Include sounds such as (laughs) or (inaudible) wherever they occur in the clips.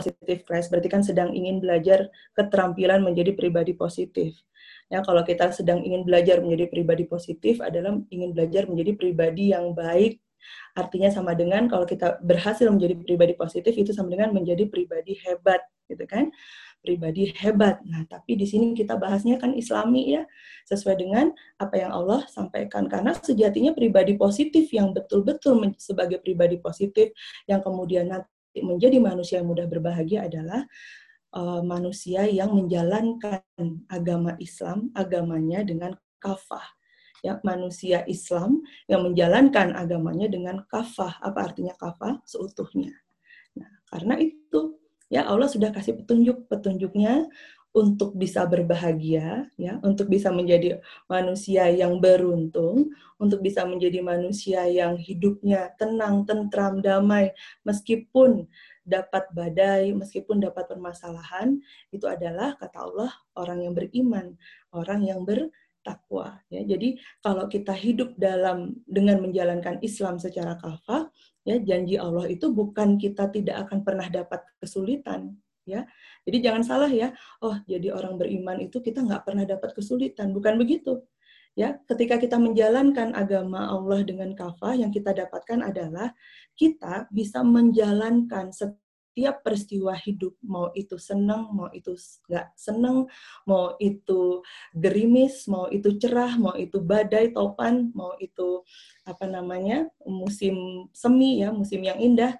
positif class berarti kan sedang ingin belajar keterampilan menjadi pribadi positif. Ya, kalau kita sedang ingin belajar menjadi pribadi positif adalah ingin belajar menjadi pribadi yang baik. Artinya sama dengan kalau kita berhasil menjadi pribadi positif itu sama dengan menjadi pribadi hebat, gitu kan? Pribadi hebat. Nah, tapi di sini kita bahasnya kan Islami ya, sesuai dengan apa yang Allah sampaikan. Karena sejatinya pribadi positif yang betul-betul sebagai pribadi positif yang kemudian nanti menjadi manusia yang mudah berbahagia adalah uh, manusia yang menjalankan agama Islam, agamanya dengan kafah. Ya, manusia Islam yang menjalankan agamanya dengan kafah. Apa artinya kafah? Seutuhnya. Nah, karena itu ya Allah sudah kasih petunjuk petunjuknya untuk bisa berbahagia ya untuk bisa menjadi manusia yang beruntung untuk bisa menjadi manusia yang hidupnya tenang tentram damai meskipun dapat badai, meskipun dapat permasalahan, itu adalah kata Allah orang yang beriman, orang yang bertakwa. Ya, jadi kalau kita hidup dalam dengan menjalankan Islam secara kafah, ya janji Allah itu bukan kita tidak akan pernah dapat kesulitan, ya. Jadi jangan salah ya, oh jadi orang beriman itu kita nggak pernah dapat kesulitan, bukan begitu ya ketika kita menjalankan agama Allah dengan kafah yang kita dapatkan adalah kita bisa menjalankan setiap peristiwa hidup mau itu senang mau itu nggak senang mau itu gerimis mau itu cerah mau itu badai topan mau itu apa namanya musim semi ya musim yang indah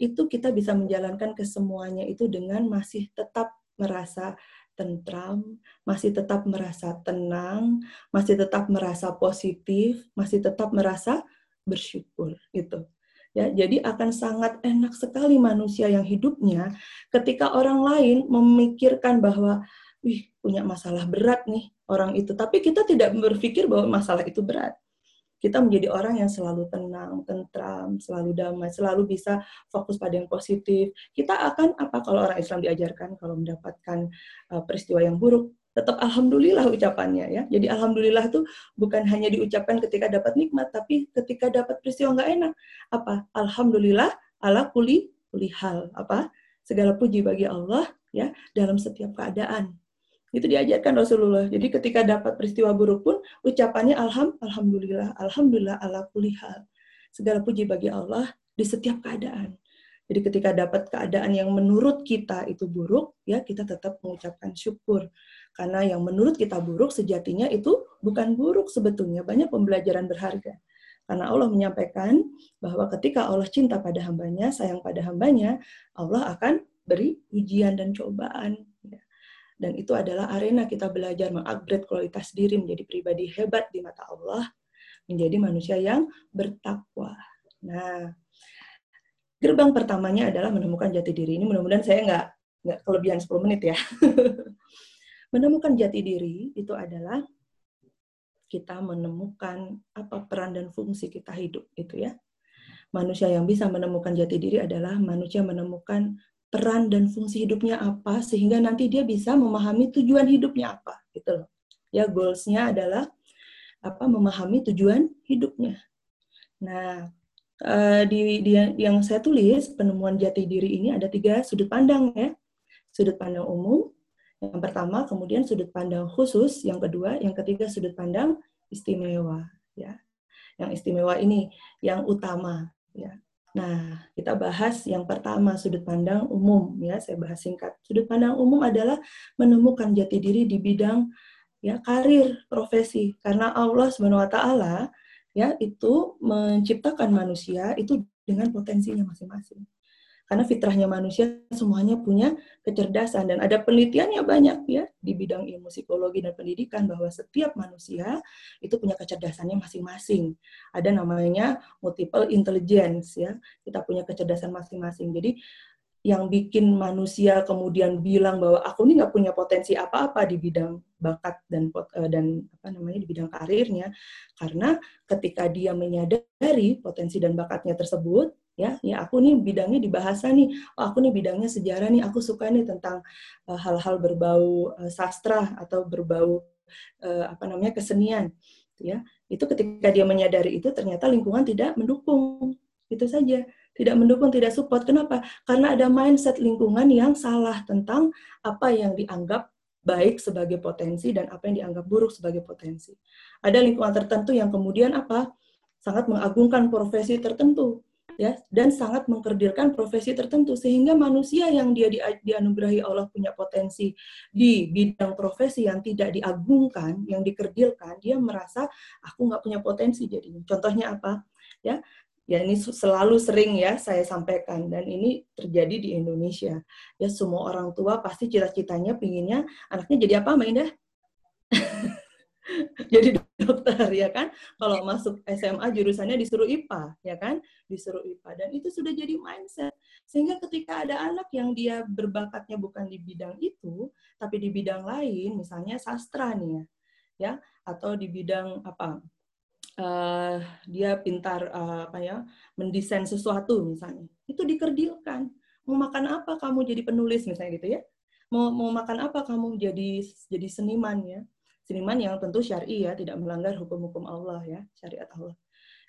itu kita bisa menjalankan kesemuanya itu dengan masih tetap merasa tentram, masih tetap merasa tenang, masih tetap merasa positif, masih tetap merasa bersyukur gitu. Ya, jadi akan sangat enak sekali manusia yang hidupnya ketika orang lain memikirkan bahwa wih punya masalah berat nih orang itu, tapi kita tidak berpikir bahwa masalah itu berat kita menjadi orang yang selalu tenang, tentram, selalu damai, selalu bisa fokus pada yang positif. Kita akan apa kalau orang Islam diajarkan kalau mendapatkan uh, peristiwa yang buruk, tetap alhamdulillah ucapannya ya. Jadi alhamdulillah itu bukan hanya diucapkan ketika dapat nikmat, tapi ketika dapat peristiwa nggak enak. Apa? Alhamdulillah ala kuli kuli hal. Apa? Segala puji bagi Allah ya dalam setiap keadaan. Itu diajarkan Rasulullah. Jadi ketika dapat peristiwa buruk pun ucapannya alham, alhamdulillah, alhamdulillah ala kulihal. Segala puji bagi Allah di setiap keadaan. Jadi ketika dapat keadaan yang menurut kita itu buruk, ya kita tetap mengucapkan syukur. Karena yang menurut kita buruk sejatinya itu bukan buruk sebetulnya, banyak pembelajaran berharga. Karena Allah menyampaikan bahwa ketika Allah cinta pada hambanya, sayang pada hambanya, Allah akan beri ujian dan cobaan. Dan itu adalah arena kita belajar mengupgrade kualitas diri menjadi pribadi hebat di mata Allah, menjadi manusia yang bertakwa. Nah, gerbang pertamanya adalah menemukan jati diri. Ini mudah-mudahan saya nggak nggak kelebihan 10 menit ya. (laughs) menemukan jati diri itu adalah kita menemukan apa peran dan fungsi kita hidup itu ya. Manusia yang bisa menemukan jati diri adalah manusia menemukan peran dan fungsi hidupnya apa sehingga nanti dia bisa memahami tujuan hidupnya apa gitu loh. Ya goalsnya adalah apa memahami tujuan hidupnya. Nah, uh, di, di yang saya tulis penemuan jati diri ini ada tiga sudut pandang ya. Sudut pandang umum, yang pertama, kemudian sudut pandang khusus, yang kedua, yang ketiga sudut pandang istimewa ya. Yang istimewa ini yang utama ya. Nah, kita bahas yang pertama sudut pandang umum ya, saya bahas singkat. Sudut pandang umum adalah menemukan jati diri di bidang ya karir, profesi. Karena Allah taala ya itu menciptakan manusia itu dengan potensinya masing-masing. Karena fitrahnya manusia semuanya punya kecerdasan dan ada penelitiannya banyak ya di bidang ilmu psikologi dan pendidikan bahwa setiap manusia itu punya kecerdasannya masing-masing. Ada namanya multiple intelligence ya. Kita punya kecerdasan masing-masing. Jadi yang bikin manusia kemudian bilang bahwa aku ini nggak punya potensi apa-apa di bidang bakat dan eh, dan apa namanya di bidang karirnya karena ketika dia menyadari potensi dan bakatnya tersebut ya ya aku nih bidangnya di bahasa nih oh, aku nih bidangnya sejarah nih aku suka nih tentang eh, hal-hal uh, berbau uh, sastra atau berbau uh, apa namanya kesenian ya itu ketika dia menyadari itu ternyata lingkungan tidak mendukung itu saja tidak mendukung, tidak support. Kenapa? Karena ada mindset lingkungan yang salah tentang apa yang dianggap baik sebagai potensi dan apa yang dianggap buruk sebagai potensi. Ada lingkungan tertentu yang kemudian apa? sangat mengagungkan profesi tertentu ya dan sangat mengkerdirkan profesi tertentu sehingga manusia yang dia di, dianugerahi Allah punya potensi di bidang profesi yang tidak diagungkan, yang dikerdilkan, dia merasa aku nggak punya potensi jadinya. Contohnya apa? Ya, ya ini selalu sering ya saya sampaikan dan ini terjadi di Indonesia ya semua orang tua pasti cita-citanya pinginnya anaknya jadi apa Mbak (laughs) jadi dokter ya kan? Kalau masuk SMA jurusannya disuruh IPA ya kan? Disuruh IPA dan itu sudah jadi mindset. Sehingga ketika ada anak yang dia berbakatnya bukan di bidang itu tapi di bidang lain misalnya sastra nih ya ya atau di bidang apa uh, dia pintar uh, apa ya mendesain sesuatu misalnya itu dikerdilkan. Mau makan apa kamu jadi penulis misalnya gitu ya? Mau mau makan apa kamu jadi jadi seniman ya seniman yang tentu syar'i ya tidak melanggar hukum-hukum Allah ya syariat Allah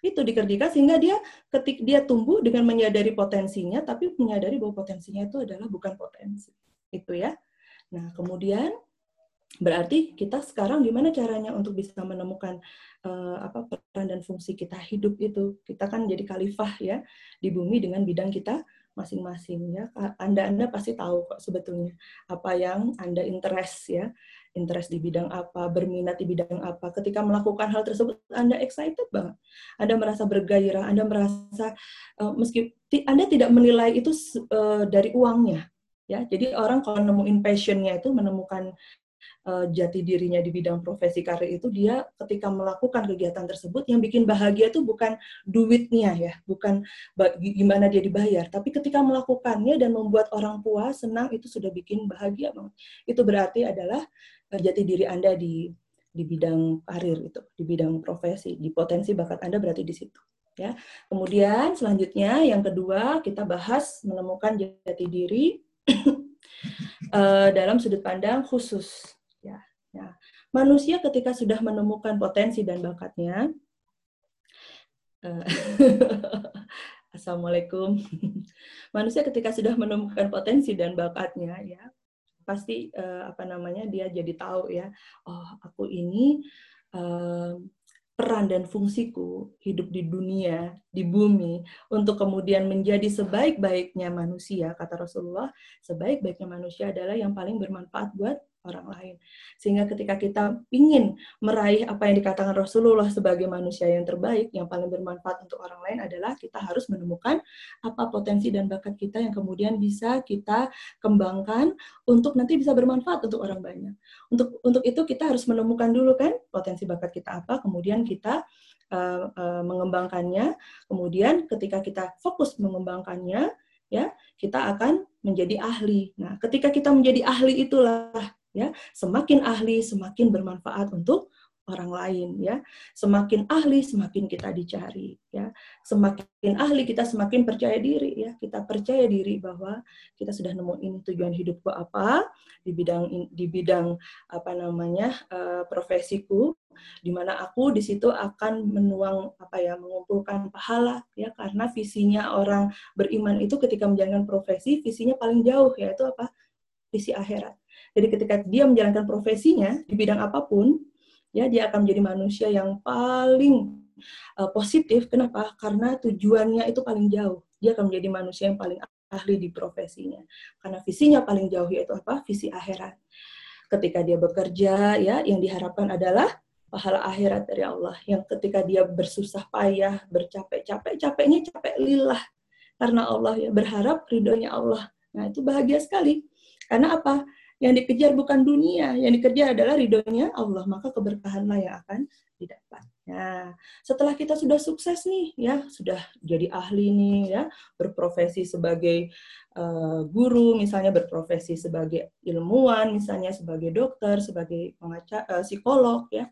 itu dikerdilkan sehingga dia ketik dia tumbuh dengan menyadari potensinya tapi menyadari bahwa potensinya itu adalah bukan potensi itu ya nah kemudian Berarti kita sekarang gimana caranya untuk bisa menemukan uh, apa peran dan fungsi kita hidup itu? Kita kan jadi khalifah ya di bumi dengan bidang kita masing-masing ya. Anda Anda pasti tahu kok sebetulnya apa yang Anda interest ya. Interest di bidang apa, berminat di bidang apa. Ketika melakukan hal tersebut Anda excited banget. Anda merasa bergairah, Anda merasa uh, meski Anda tidak menilai itu uh, dari uangnya ya. Jadi orang kalau nemuin passionnya itu menemukan uh, jati dirinya di bidang profesi karir itu dia ketika melakukan kegiatan tersebut yang bikin bahagia itu bukan duitnya ya, bukan gimana dia dibayar, tapi ketika melakukannya dan membuat orang puas, senang itu sudah bikin bahagia banget. Itu berarti adalah jati diri Anda di di bidang karir itu, di bidang profesi, di potensi bakat Anda berarti di situ. Ya. Kemudian selanjutnya yang kedua kita bahas menemukan jati diri uh, (clears throat) dalam sudut pandang khusus. Ya. Manusia ketika sudah menemukan potensi dan bakatnya, uh, (laughs) Assalamualaikum. (laughs) Manusia ketika sudah menemukan potensi dan bakatnya, ya pasti uh, apa namanya dia jadi tahu ya, oh aku ini uh, peran dan fungsiku hidup di dunia, di bumi, untuk kemudian menjadi sebaik-baiknya manusia, kata Rasulullah, sebaik-baiknya manusia adalah yang paling bermanfaat buat orang lain. Sehingga ketika kita ingin meraih apa yang dikatakan Rasulullah sebagai manusia yang terbaik, yang paling bermanfaat untuk orang lain adalah kita harus menemukan apa potensi dan bakat kita yang kemudian bisa kita kembangkan untuk nanti bisa bermanfaat untuk orang banyak. Untuk untuk itu kita harus menemukan dulu kan potensi bakat kita apa, kemudian kita uh, uh, mengembangkannya. Kemudian ketika kita fokus mengembangkannya, ya kita akan menjadi ahli. Nah, ketika kita menjadi ahli itulah ya. Semakin ahli semakin bermanfaat untuk orang lain ya. Semakin ahli semakin kita dicari ya. Semakin ahli kita semakin percaya diri ya. Kita percaya diri bahwa kita sudah nemuin tujuan hidupku apa di bidang di bidang apa namanya uh, profesiku di mana aku di situ akan menuang apa ya mengumpulkan pahala ya. Karena visinya orang beriman itu ketika menjalankan profesi visinya paling jauh yaitu apa? Visi akhirat jadi ketika dia menjalankan profesinya di bidang apa pun, ya dia akan menjadi manusia yang paling uh, positif. Kenapa? Karena tujuannya itu paling jauh. Dia akan menjadi manusia yang paling ahli di profesinya. Karena visinya paling jauh yaitu apa? Visi akhirat. Ketika dia bekerja, ya yang diharapkan adalah pahala akhirat dari Allah. Yang ketika dia bersusah payah, bercapek-capek, capeknya capek lillah karena Allah ya berharap ridhonya Allah. Nah itu bahagia sekali. Karena apa? Yang dikejar bukan dunia, yang dikejar adalah ridhonya Allah, maka keberkahanlah yang akan didapat. Nah, setelah kita sudah sukses nih, ya sudah jadi ahli nih, ya berprofesi sebagai uh, guru, misalnya berprofesi sebagai ilmuwan, misalnya sebagai dokter, sebagai pengacara, uh, psikolog, ya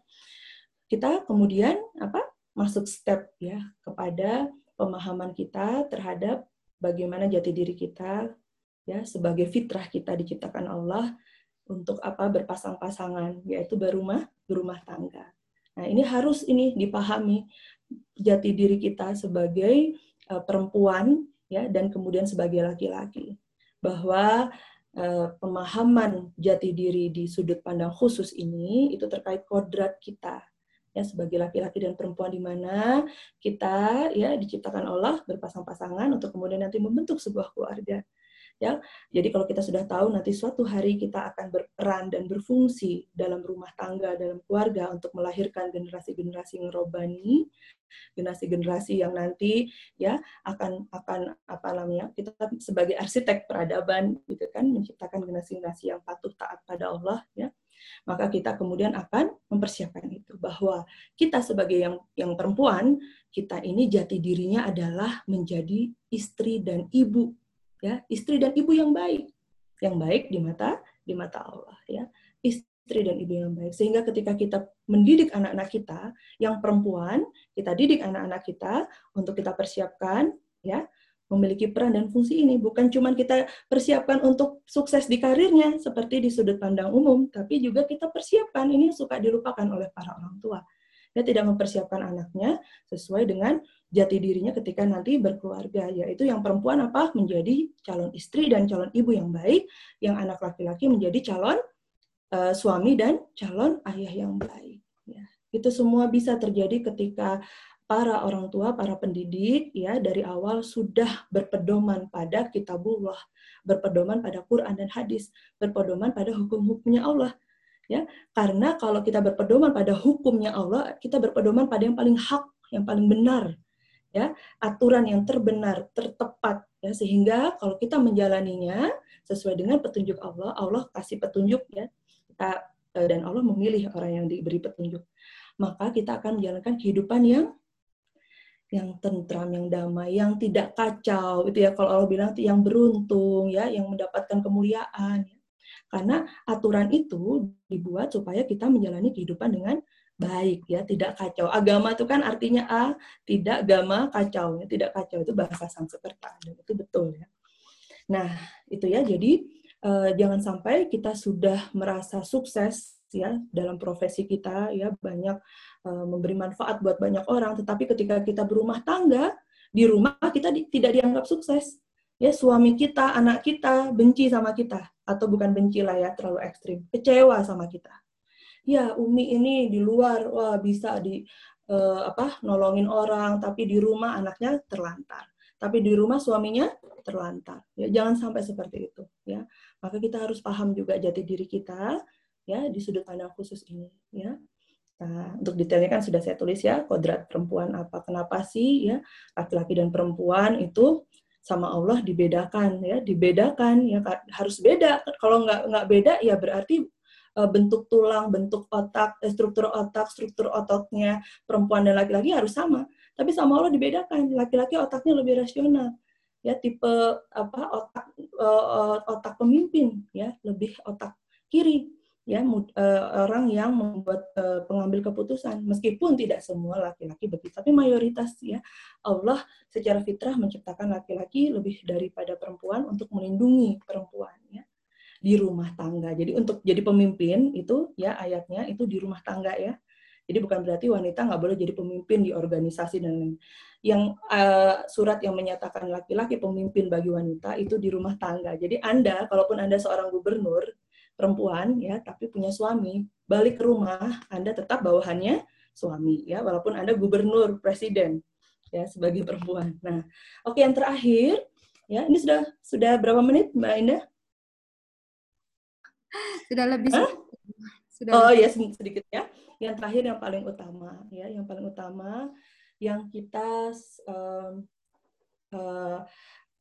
kita kemudian apa masuk step ya kepada pemahaman kita terhadap bagaimana jati diri kita ya sebagai fitrah kita diciptakan Allah untuk apa? Berpasang-pasangan yaitu berumah berumah tangga. Nah, ini harus ini dipahami jati diri kita sebagai uh, perempuan ya dan kemudian sebagai laki-laki. Bahwa uh, pemahaman jati diri di sudut pandang khusus ini itu terkait kodrat kita ya sebagai laki-laki dan perempuan di mana kita ya diciptakan Allah berpasang-pasangan untuk kemudian nanti membentuk sebuah keluarga ya. Jadi kalau kita sudah tahu nanti suatu hari kita akan berperan dan berfungsi dalam rumah tangga, dalam keluarga untuk melahirkan generasi-generasi yang robani, generasi-generasi yang nanti ya akan akan apa namanya kita sebagai arsitek peradaban gitu kan menciptakan generasi-generasi yang patuh taat pada Allah ya maka kita kemudian akan mempersiapkan itu bahwa kita sebagai yang yang perempuan kita ini jati dirinya adalah menjadi istri dan ibu ya istri dan ibu yang baik. Yang baik di mata di mata Allah ya. Istri dan ibu yang baik. Sehingga ketika kita mendidik anak-anak kita yang perempuan kita didik anak-anak kita untuk kita persiapkan ya memiliki peran dan fungsi ini. Bukan cuma kita persiapkan untuk sukses di karirnya seperti di sudut pandang umum tapi juga kita persiapkan. Ini suka dilupakan oleh para orang tua dia tidak mempersiapkan anaknya sesuai dengan jati dirinya ketika nanti berkeluarga, yaitu yang perempuan apa? Menjadi calon istri dan calon ibu yang baik, yang anak laki-laki menjadi calon uh, suami dan calon ayah yang baik. Ya. Itu semua bisa terjadi ketika para orang tua, para pendidik ya dari awal sudah berpedoman pada kitabullah, berpedoman pada Quran dan hadis, berpedoman pada hukum-hukumnya Allah ya. Karena kalau kita berpedoman pada hukumnya Allah kita berpedoman pada yang paling hak yang paling benar ya. Aturan yang terbenar tertepat ya. Sehingga kalau kita menjalaninya sesuai dengan petunjuk Allah Allah kasih petunjuk ya. Kita eh, dan Allah memilih orang yang diberi petunjuk. Maka kita akan menjalankan kehidupan yang yang tentram, yang damai, yang tidak kacau, itu ya. Kalau Allah bilang yang beruntung, ya, yang mendapatkan kemuliaan. Ya. Karena aturan itu dibuat supaya kita menjalani kehidupan dengan baik ya, tidak kacau. Agama itu kan artinya a, tidak gama kacau ya, tidak kacau itu bahasa Sanskerta dan itu betul ya. Nah, itu ya. Jadi eh, jangan sampai kita sudah merasa sukses ya dalam profesi kita ya banyak eh, memberi manfaat buat banyak orang, tetapi ketika kita berumah tangga di rumah kita di, tidak dianggap sukses. Ya suami kita, anak kita benci sama kita. Atau bukan benci lah ya terlalu ekstrim, kecewa sama kita. Ya Umi ini di luar wah bisa di uh, apa nolongin orang. Tapi di rumah anaknya terlantar. Tapi di rumah suaminya terlantar. Ya jangan sampai seperti itu ya. Maka kita harus paham juga jati diri kita ya di sudut pandang khusus ini ya. Nah, untuk detailnya kan sudah saya tulis ya, kodrat perempuan apa, kenapa sih ya laki-laki dan perempuan itu sama Allah dibedakan ya, dibedakan ya harus beda. Kalau nggak nggak beda ya berarti uh, bentuk tulang, bentuk otak, eh, struktur otak, struktur ototnya perempuan dan laki-laki harus sama. Tapi sama Allah dibedakan. Laki-laki otaknya lebih rasional. Ya, tipe apa otak uh, otak pemimpin ya, lebih otak kiri ya uh, orang yang membuat uh, pengambil keputusan meskipun tidak semua laki-laki begitu tapi mayoritas ya Allah secara fitrah menciptakan laki-laki lebih daripada perempuan untuk melindungi perempuan ya di rumah tangga. Jadi untuk jadi pemimpin itu ya ayatnya itu di rumah tangga ya. Jadi bukan berarti wanita nggak boleh jadi pemimpin di organisasi dan yang uh, surat yang menyatakan laki-laki pemimpin bagi wanita itu di rumah tangga. Jadi Anda kalaupun Anda seorang gubernur perempuan ya tapi punya suami, balik ke rumah Anda tetap bawahannya suami ya walaupun Anda gubernur, presiden ya sebagai perempuan. Nah, oke yang terakhir ya ini sudah sudah berapa menit Mbak Indah? sudah lebih Hah? sudah oh ya sedikit ya yang terakhir yang paling utama ya yang paling utama yang kita uh, uh,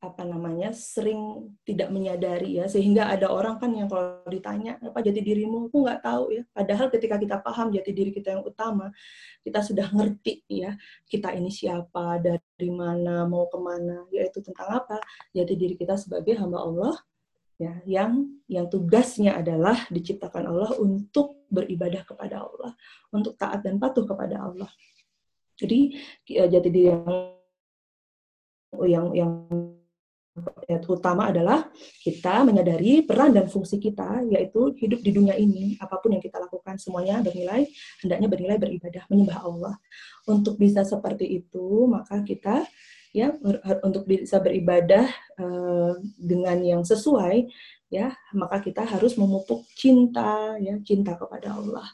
apa namanya sering tidak menyadari ya sehingga ada orang kan yang kalau ditanya apa jati dirimu aku nggak tahu ya padahal ketika kita paham jati diri kita yang utama kita sudah ngerti ya kita ini siapa dari mana mau ke mana yaitu tentang apa jati diri kita sebagai hamba Allah ya yang yang tugasnya adalah diciptakan Allah untuk beribadah kepada Allah, untuk taat dan patuh kepada Allah. Jadi ya, jati diri yang yang yang utama adalah kita menyadari peran dan fungsi kita yaitu hidup di dunia ini. Apa pun yang kita lakukan semuanya bernilai hendaknya bernilai beribadah menyembah Allah. Untuk bisa seperti itu maka kita ya untuk bisa beribadah uh, dengan yang sesuai ya maka kita harus memupuk cinta ya cinta kepada Allah.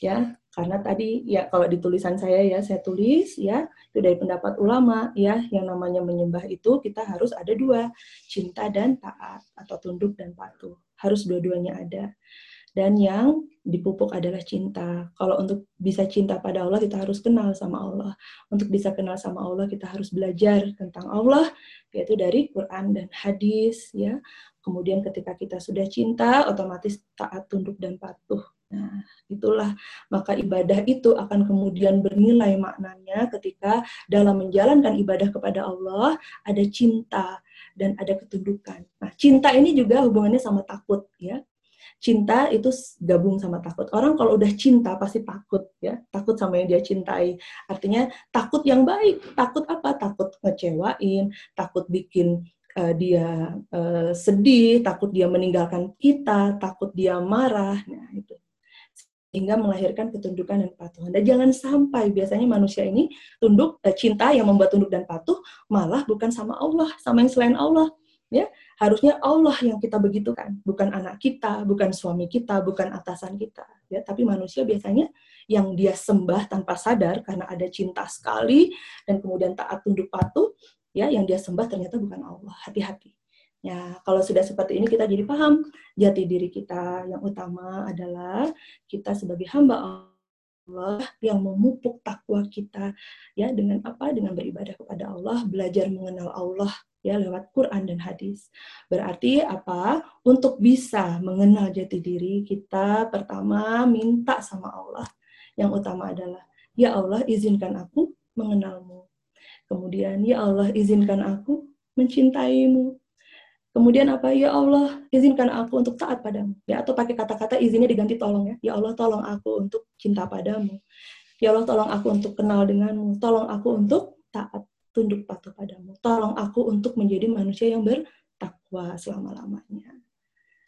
Ya karena tadi ya kalau di tulisan saya ya saya tulis ya itu dari pendapat ulama ya yang namanya menyembah itu kita harus ada dua cinta dan taat atau tunduk dan patuh harus dua-duanya ada dan yang dipupuk adalah cinta. Kalau untuk bisa cinta pada Allah, kita harus kenal sama Allah. Untuk bisa kenal sama Allah, kita harus belajar tentang Allah, yaitu dari Quran dan hadis. ya. Kemudian ketika kita sudah cinta, otomatis taat, tunduk, dan patuh Nah, itulah maka ibadah itu akan kemudian bernilai maknanya ketika dalam menjalankan ibadah kepada Allah ada cinta dan ada ketundukan. Nah, cinta ini juga hubungannya sama takut ya. Cinta itu gabung sama takut. Orang kalau udah cinta pasti takut ya, takut sama yang dia cintai. Artinya takut yang baik. Takut apa? Takut ngecewain, takut bikin uh, dia uh, sedih, takut dia meninggalkan kita, takut dia marah. Nah, itu hingga melahirkan ketundukan dan kepatuhan. Dan jangan sampai biasanya manusia ini tunduk eh, cinta yang membuat tunduk dan patuh malah bukan sama Allah, sama yang selain Allah. Ya, harusnya Allah yang kita begitukan, bukan anak kita, bukan suami kita, bukan atasan kita. Ya, tapi manusia biasanya yang dia sembah tanpa sadar karena ada cinta sekali dan kemudian taat tunduk patuh, ya, yang dia sembah ternyata bukan Allah. Hati-hati. Ya, kalau sudah seperti ini kita jadi paham jati diri kita yang utama adalah kita sebagai hamba Allah yang memupuk takwa kita ya dengan apa? Dengan beribadah kepada Allah, belajar mengenal Allah ya lewat Quran dan hadis. Berarti apa? Untuk bisa mengenal jati diri kita pertama minta sama Allah. Yang utama adalah ya Allah izinkan aku mengenalmu. Kemudian ya Allah izinkan aku mencintaimu. Kemudian apa? Ya Allah, izinkan aku untuk taat padamu. Ya, atau pakai kata-kata izinnya diganti tolong ya. Ya Allah, tolong aku untuk cinta padamu. Ya Allah, tolong aku untuk kenal denganmu. Tolong aku untuk taat, tunduk patuh padamu. Tolong aku untuk menjadi manusia yang bertakwa selama-lamanya.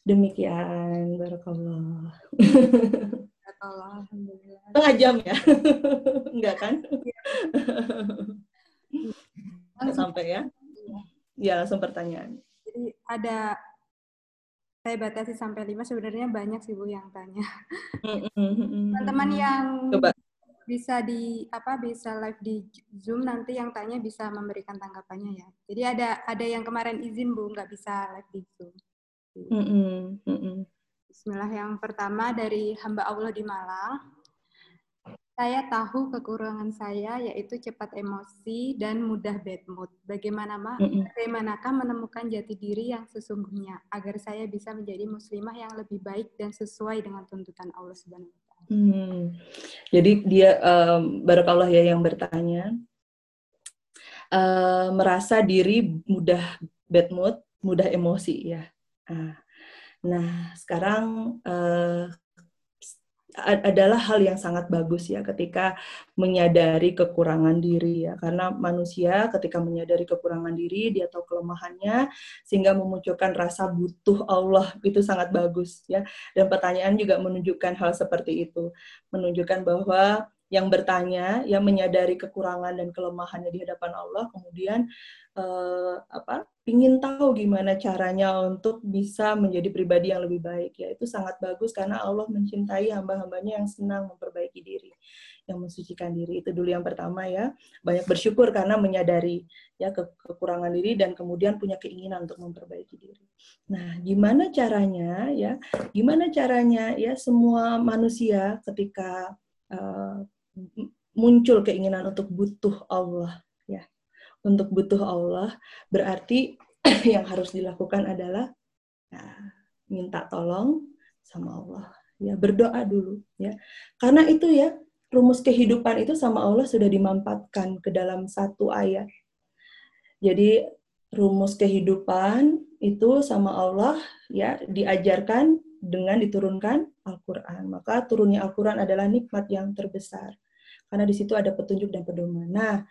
Demikian, barakallah. Alhamdulillah. Tengah jam ya? (laughs) Enggak kan? Iya. Sampai ya? Ya, langsung pertanyaan ada. Saya batasi sampai lima sebenarnya banyak sih bu yang tanya. Teman-teman yang Coba. bisa di apa bisa live di zoom nanti yang tanya bisa memberikan tanggapannya ya. Jadi ada ada yang kemarin izin bu nggak bisa live di zoom. Bismillah yang pertama dari hamba Allah di Malang saya tahu kekurangan saya yaitu cepat emosi dan mudah bad mood. Bagaimana ma? Bagaimanakah menemukan jati diri yang sesungguhnya agar saya bisa menjadi muslimah yang lebih baik dan sesuai dengan tuntutan Allah Subhanahu wa taala. Hmm. Jadi dia um, barakallah ya yang bertanya uh, merasa diri mudah bad mood, mudah emosi ya. Nah, nah sekarang uh, adalah hal yang sangat bagus ya ketika menyadari kekurangan diri ya. Karena manusia ketika menyadari kekurangan diri dia tahu kelemahannya sehingga memunculkan rasa butuh Allah. Itu sangat bagus ya. Dan pertanyaan juga menunjukkan hal seperti itu. Menunjukkan bahwa yang bertanya yang menyadari kekurangan dan kelemahannya di hadapan Allah kemudian uh, apa ingin tahu gimana caranya untuk bisa menjadi pribadi yang lebih baik. Ya itu sangat bagus karena Allah mencintai hamba-hambanya yang senang memperbaiki diri yang mensucikan diri. Itu dulu yang pertama ya. Banyak bersyukur karena menyadari ya ke kekurangan diri dan kemudian punya keinginan untuk memperbaiki diri. Nah gimana caranya ya gimana caranya ya semua manusia ketika uh, muncul keinginan untuk butuh Allah untuk butuh Allah, berarti (clears throat) yang harus dilakukan adalah ya, minta tolong sama Allah. Ya, berdoa dulu ya. Karena itu ya, rumus kehidupan itu sama Allah sudah dimampatkan ke dalam satu ayat. Jadi rumus kehidupan itu sama Allah ya diajarkan dengan diturunkan Al-Qur'an. Maka turunnya Al-Qur'an adalah nikmat yang terbesar. Karena di situ ada petunjuk dan pedoman. Nah,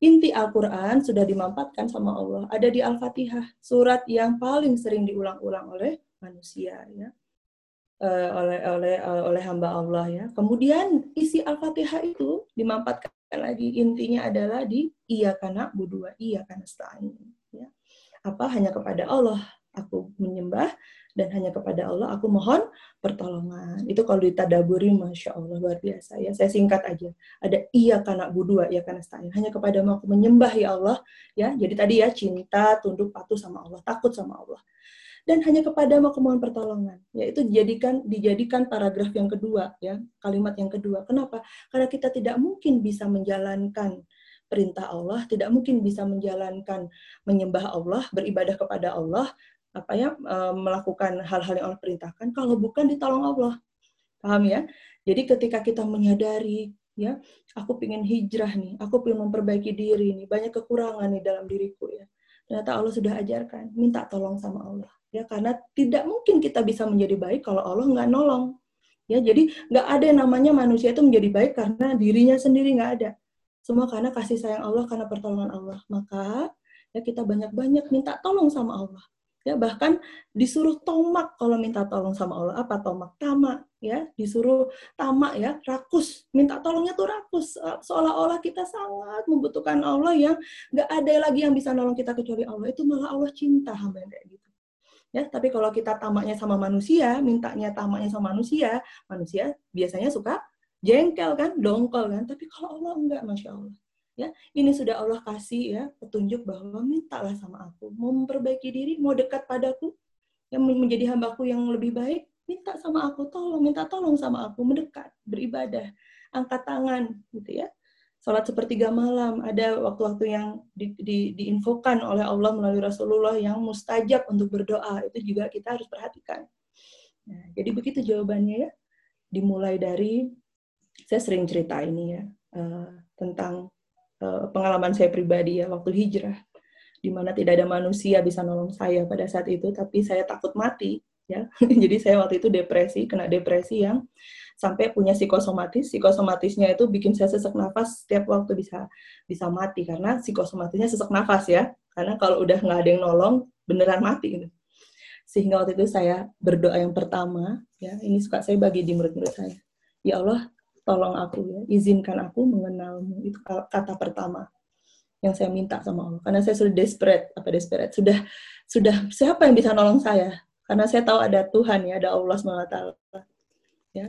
inti Al-Quran sudah dimampatkan sama Allah. Ada di Al-Fatihah, surat yang paling sering diulang-ulang oleh manusia, ya, uh, oleh oleh uh, oleh hamba Allah ya. Kemudian isi Al-Fatihah itu dimampatkan lagi intinya adalah di iya karena budua iya karena ya apa hanya kepada Allah aku menyembah dan hanya kepada Allah aku mohon pertolongan itu kalau ditadaburi masya Allah luar biasa ya saya singkat aja ada iya karena budua iya karena stain hanya kepada aku menyembah ya Allah ya jadi tadi ya cinta tunduk patuh sama Allah takut sama Allah dan hanya kepada aku mohon pertolongan. Yaitu dijadikan dijadikan paragraf yang kedua ya, kalimat yang kedua. Kenapa? Karena kita tidak mungkin bisa menjalankan perintah Allah, tidak mungkin bisa menjalankan menyembah Allah, beribadah kepada Allah, apa ya, e, melakukan hal-hal yang Allah perintahkan kalau bukan ditolong Allah. Paham ya? Jadi ketika kita menyadari ya, aku ingin hijrah nih, aku ingin memperbaiki diri nih, banyak kekurangan nih dalam diriku ya. Ternyata Allah sudah ajarkan, minta tolong sama Allah ya karena tidak mungkin kita bisa menjadi baik kalau Allah nggak nolong ya jadi nggak ada yang namanya manusia itu menjadi baik karena dirinya sendiri nggak ada semua karena kasih sayang Allah karena pertolongan Allah maka ya kita banyak-banyak minta tolong sama Allah ya bahkan disuruh tomak kalau minta tolong sama Allah. Apa tomak? Tamak ya. Disuruh tamak ya. Rakus. Minta tolongnya tuh rakus. Seolah-olah kita sangat membutuhkan Allah yang nggak ada lagi yang bisa nolong kita kecuali Allah. Itu malah Allah cinta hamba kayak gitu. Ya tapi kalau kita tamaknya sama manusia mintanya tamaknya sama manusia manusia biasanya suka jengkel kan dongkol kan. Tapi kalau Allah enggak masya Allah ya ini sudah Allah kasih ya petunjuk bahwa mintalah sama aku. Mau memperbaiki diri mau dekat padaku yang menjadi hambaku yang lebih baik minta sama aku tolong minta tolong sama aku mendekat beribadah angkat tangan gitu ya. Sholat sepertiga malam, ada waktu-waktu yang di, di, diinfokan oleh Allah melalui Rasulullah yang mustajab untuk berdoa, itu juga kita harus perhatikan. Nah, jadi begitu jawabannya ya, dimulai dari, saya sering cerita ini ya, uh, tentang pengalaman saya pribadi ya, waktu hijrah, di mana tidak ada manusia bisa nolong saya pada saat itu, tapi saya takut mati, ya. (laughs) Jadi saya waktu itu depresi, kena depresi yang sampai punya psikosomatis. Psikosomatisnya itu bikin saya sesak nafas setiap waktu bisa bisa mati karena psikosomatisnya sesak nafas ya. Karena kalau udah nggak ada yang nolong, beneran mati gitu. Sehingga waktu itu saya berdoa yang pertama, ya ini suka saya bagi di murid-murid saya. Ya Allah, tolong aku ya, izinkan aku mengenalmu. Itu kata pertama yang saya minta sama Allah. Karena saya sudah desperate, apa desperate, sudah sudah siapa yang bisa nolong saya? Karena saya tahu ada Tuhan ya, ada Allah SWT. Ya,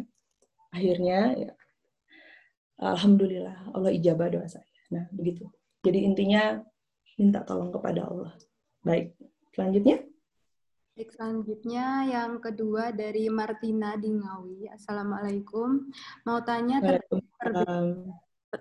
akhirnya ya, alhamdulillah Allah ijabah doa saya. Nah, begitu. Jadi intinya minta tolong kepada Allah. Baik, selanjutnya. Baik, selanjutnya yang kedua dari Martina di Ngawi. Assalamualaikum. Mau tanya terkait,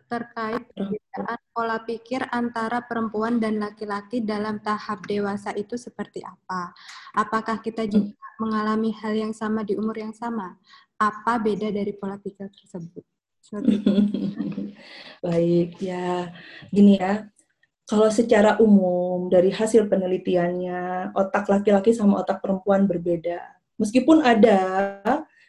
terkait perbedaan pola pikir antara perempuan dan laki-laki dalam tahap dewasa itu seperti apa? Apakah kita juga mengalami hal yang sama di umur yang sama? apa beda dari pola pikir tersebut? (laughs) Baik, ya gini ya. Kalau secara umum dari hasil penelitiannya otak laki-laki sama otak perempuan berbeda. Meskipun ada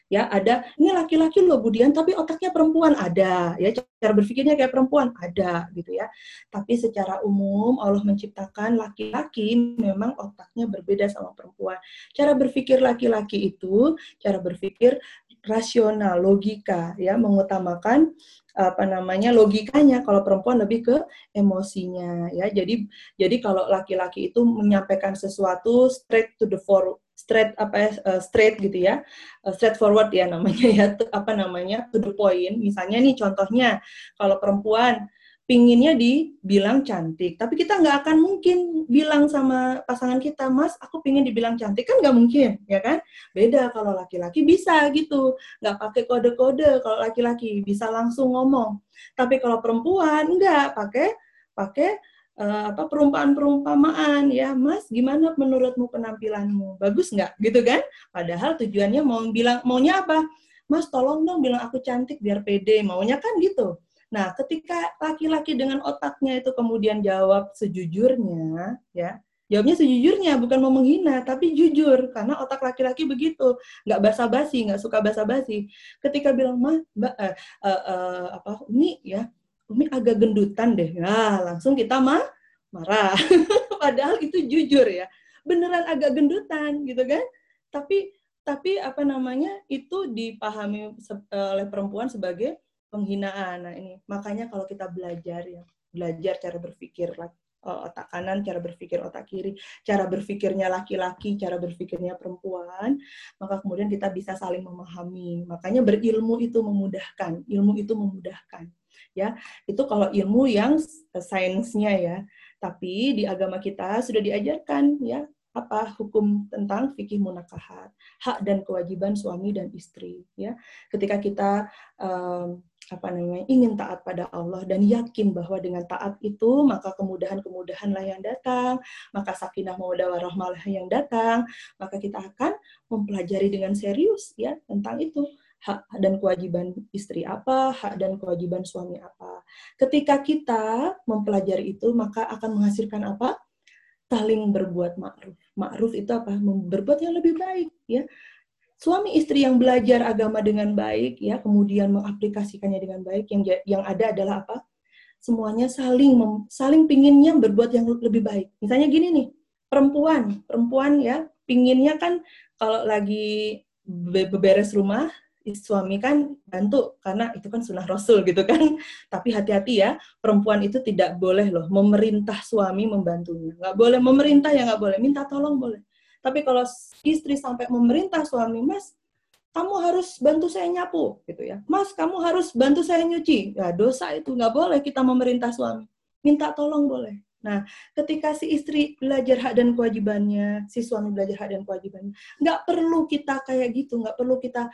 ya ada ini laki-laki loh Budian tapi otaknya perempuan. Ada ya cara berpikirnya kayak perempuan ada gitu ya. Tapi secara umum Allah menciptakan laki-laki memang otaknya berbeda sama perempuan. Cara berpikir laki-laki itu cara berpikir rasional, logika ya, mengutamakan apa namanya logikanya kalau perempuan lebih ke emosinya ya. Jadi jadi kalau laki-laki itu menyampaikan sesuatu straight to the for straight apa ya uh, straight gitu ya. Uh, straight forward ya namanya ya (laughs) apa namanya to the point. Misalnya nih contohnya kalau perempuan pinginnya dibilang cantik, tapi kita nggak akan mungkin bilang sama pasangan kita, Mas, aku pingin dibilang cantik kan nggak mungkin, ya kan? Beda kalau laki-laki bisa gitu, nggak pakai kode-kode. Kalau laki-laki bisa langsung ngomong, tapi kalau perempuan nggak pakai pakai uh, apa perumpamaan-perumpamaan ya, Mas, gimana menurutmu penampilanmu? Bagus nggak? Gitu kan? Padahal tujuannya mau bilang maunya apa? Mas, tolong dong bilang aku cantik biar pede. Maunya kan gitu Nah, ketika laki-laki dengan otaknya itu kemudian jawab sejujurnya, ya, jawabnya sejujurnya bukan mau menghina, tapi jujur karena otak laki-laki begitu, nggak basa-basi, nggak suka basa-basi. Ketika bilang mah, mbak, uh, uh, uh, apa, Umi ya, Umi agak gendutan deh, nah langsung kita mah marah. (laughs) Padahal itu jujur ya, beneran agak gendutan gitu kan? Tapi tapi apa namanya itu dipahami oleh perempuan sebagai penghinaan. Nah, ini makanya kalau kita belajar ya, belajar cara berpikir uh, otak kanan, cara berpikir otak kiri, cara berpikirnya laki-laki, cara berpikirnya perempuan, maka kemudian kita bisa saling memahami. Makanya berilmu itu memudahkan, ilmu itu memudahkan. Ya, itu kalau ilmu yang sainsnya ya. Tapi di agama kita sudah diajarkan ya apa hukum tentang fikih munakahat, hak dan kewajiban suami dan istri ya. Ketika kita um, apa namanya ingin taat pada Allah dan yakin bahwa dengan taat itu maka kemudahan-kemudahanlah yang datang, maka sakinah mawaddah warahmalah yang datang, maka kita akan mempelajari dengan serius ya tentang itu hak dan kewajiban istri apa, hak dan kewajiban suami apa. Ketika kita mempelajari itu maka akan menghasilkan apa? Saling berbuat ma'ruf. Ma'ruf itu apa? Berbuat yang lebih baik ya suami istri yang belajar agama dengan baik ya kemudian mengaplikasikannya dengan baik yang yang ada adalah apa? Semuanya saling mem, saling pinginnya berbuat yang lebih baik. Misalnya gini nih perempuan perempuan ya pinginnya kan kalau lagi beberes rumah suami kan bantu karena itu kan sunnah rasul gitu kan. (laughs) Tapi hati-hati ya perempuan itu tidak boleh loh memerintah suami membantunya. Nggak boleh memerintah ya nggak boleh. Minta tolong boleh tapi kalau istri sampai memerintah suami, Mas, kamu harus bantu saya nyapu, gitu ya. Mas, kamu harus bantu saya nyuci. Ya, dosa itu nggak boleh kita memerintah suami. Minta tolong boleh. Nah, ketika si istri belajar hak dan kewajibannya, si suami belajar hak dan kewajibannya, nggak perlu kita kayak gitu, nggak perlu kita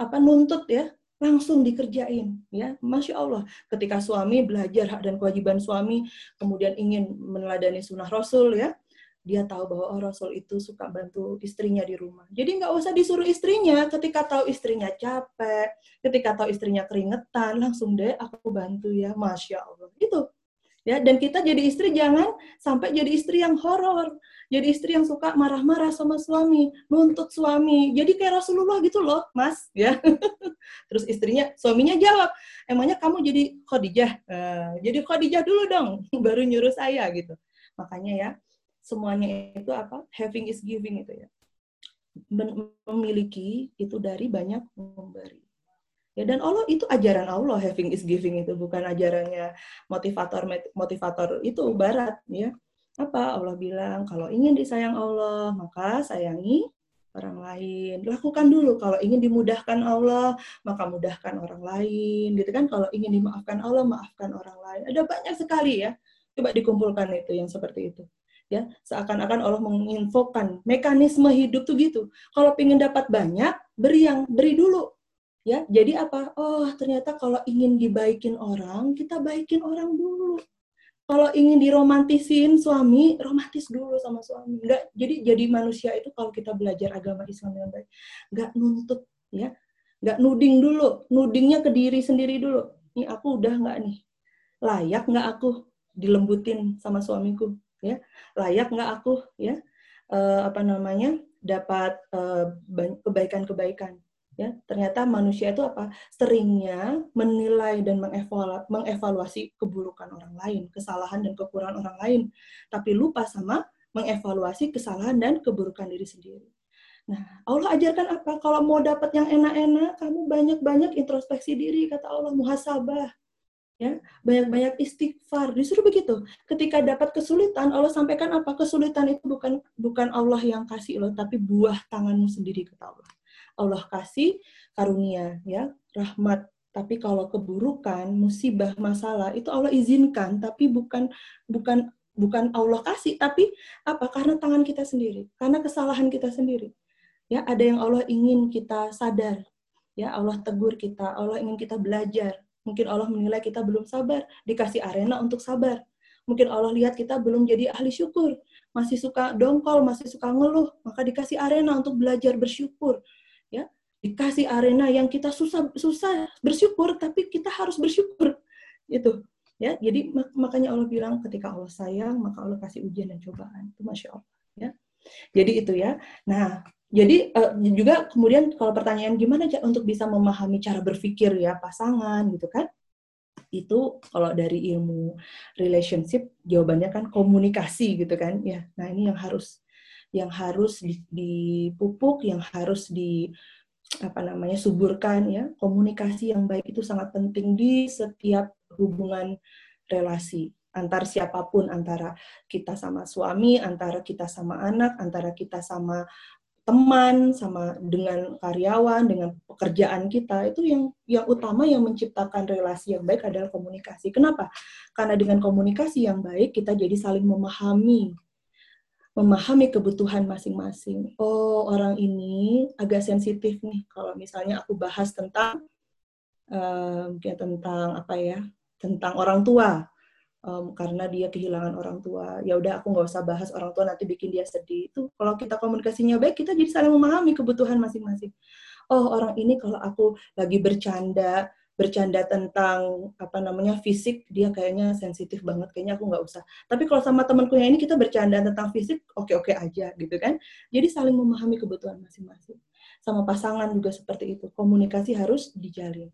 apa nuntut ya, langsung dikerjain ya masya Allah ketika suami belajar hak dan kewajiban suami kemudian ingin meneladani sunnah Rasul ya dia tahu bahwa oh Rasul itu suka bantu istrinya di rumah. Jadi nggak usah disuruh istrinya ketika tahu istrinya capek, ketika tahu istrinya keringetan, langsung deh aku bantu ya, masya Allah. Itu ya. Dan kita jadi istri jangan sampai jadi istri yang horor, jadi istri yang suka marah-marah sama suami, nuntut suami. Jadi kayak Rasulullah gitu loh, Mas, ya. (laughs) Terus istrinya, suaminya jawab, emangnya kamu jadi Khadijah? Uh, jadi Khadijah dulu dong, (laughs) baru nyuruh saya gitu. Makanya ya, semuanya itu apa having is giving itu ya. Memiliki itu dari banyak memberi. Ya dan Allah itu ajaran Allah having is giving itu. Bukan ajarannya motivator motivator itu barat ya. Apa? Allah bilang kalau ingin disayang Allah maka sayangi orang lain. Lakukan dulu. Kalau ingin dimudahkan Allah maka mudahkan orang lain gitu kan? Kalau ingin dimaafkan Allah maafkan orang lain. Ada banyak sekali ya. Coba dikumpulkan itu yang seperti itu ya seakan-akan Allah menginfokan mekanisme hidup tuh gitu. Kalau ingin dapat banyak beri yang beri dulu ya. Jadi apa? Oh ternyata kalau ingin dibaikin orang kita baikin orang dulu. Kalau ingin diromantisin suami romantis dulu sama suami. Enggak jadi jadi manusia itu kalau kita belajar agama Islam yang baik enggak nuntut ya. Enggak nuding dulu nudingnya ke diri sendiri dulu. Ini aku udah enggak nih? Layak enggak aku dilembutin sama suamiku ya layak nggak aku ya uh, apa namanya dapat uh, kebaikan-kebaikan ya. Ternyata manusia itu apa? Seringnya menilai dan mengevaluasi keburukan orang lain kesalahan dan kekurangan orang lain tapi lupa sama mengevaluasi kesalahan dan keburukan diri sendiri. Nah, Allah ajarkan apa? Kalau mau dapat yang enak-enak, kamu banyak-banyak introspeksi diri, kata Allah, muhasabah ya. Banyak-banyak istighfar. Disuruh begitu. Ketika dapat kesulitan Allah sampaikan apa? Kesulitan itu bukan bukan Allah yang kasih loh tapi buah tanganmu sendiri kata Allah. Allah kasih karunia ya rahmat. Tapi kalau keburukan musibah masalah itu Allah izinkan tapi bukan bukan bukan Allah kasih. Tapi apa? Karena tangan kita sendiri. Karena kesalahan kita sendiri. Ya ada yang Allah ingin kita sadar. Ya Allah tegur kita. Allah ingin kita belajar Mungkin Allah menilai kita belum sabar, dikasih arena untuk sabar. Mungkin Allah lihat kita belum jadi ahli syukur, masih suka dongkol, masih suka ngeluh, maka dikasih arena untuk belajar bersyukur. Ya, dikasih arena yang kita susah susah bersyukur, tapi kita harus bersyukur. Itu. Ya, jadi makanya Allah bilang ketika Allah sayang, maka Allah kasih ujian dan cobaan. Itu masya Allah. Ya. Jadi itu ya. Nah, jadi uh, juga kemudian kalau pertanyaan gimana untuk bisa memahami cara berpikir ya pasangan gitu kan? Itu kalau dari ilmu relationship jawabannya kan komunikasi gitu kan ya. Nah, ini yang harus yang harus dipupuk, yang harus di apa namanya suburkan ya komunikasi yang baik itu sangat penting di setiap hubungan relasi antar siapa pun antara kita sama suami antara kita sama anak antara kita sama teman sama dengan karyawan dengan pekerjaan kita itu yang yang utama yang menciptakan relasi yang baik adalah komunikasi kenapa karena dengan komunikasi yang baik kita jadi saling memahami memahami kebutuhan masing-masing. Oh, orang ini agak sensitif nih kalau misalnya aku bahas tentang um, ya tentang apa ya? tentang orang tua. Um, karena dia kehilangan orang tua, ya udah aku nggak usah bahas orang tua nanti bikin dia sedih. Itu kalau kita komunikasinya baik, kita jadi saling memahami kebutuhan masing-masing. Oh orang ini kalau aku lagi bercanda, bercanda tentang apa namanya fisik dia kayaknya sensitif banget kayaknya aku nggak usah. Tapi kalau sama temanku yang ini kita bercanda tentang fisik oke oke aja gitu kan? Jadi saling memahami kebutuhan masing-masing. Sama pasangan juga seperti itu. Komunikasi harus dijalin.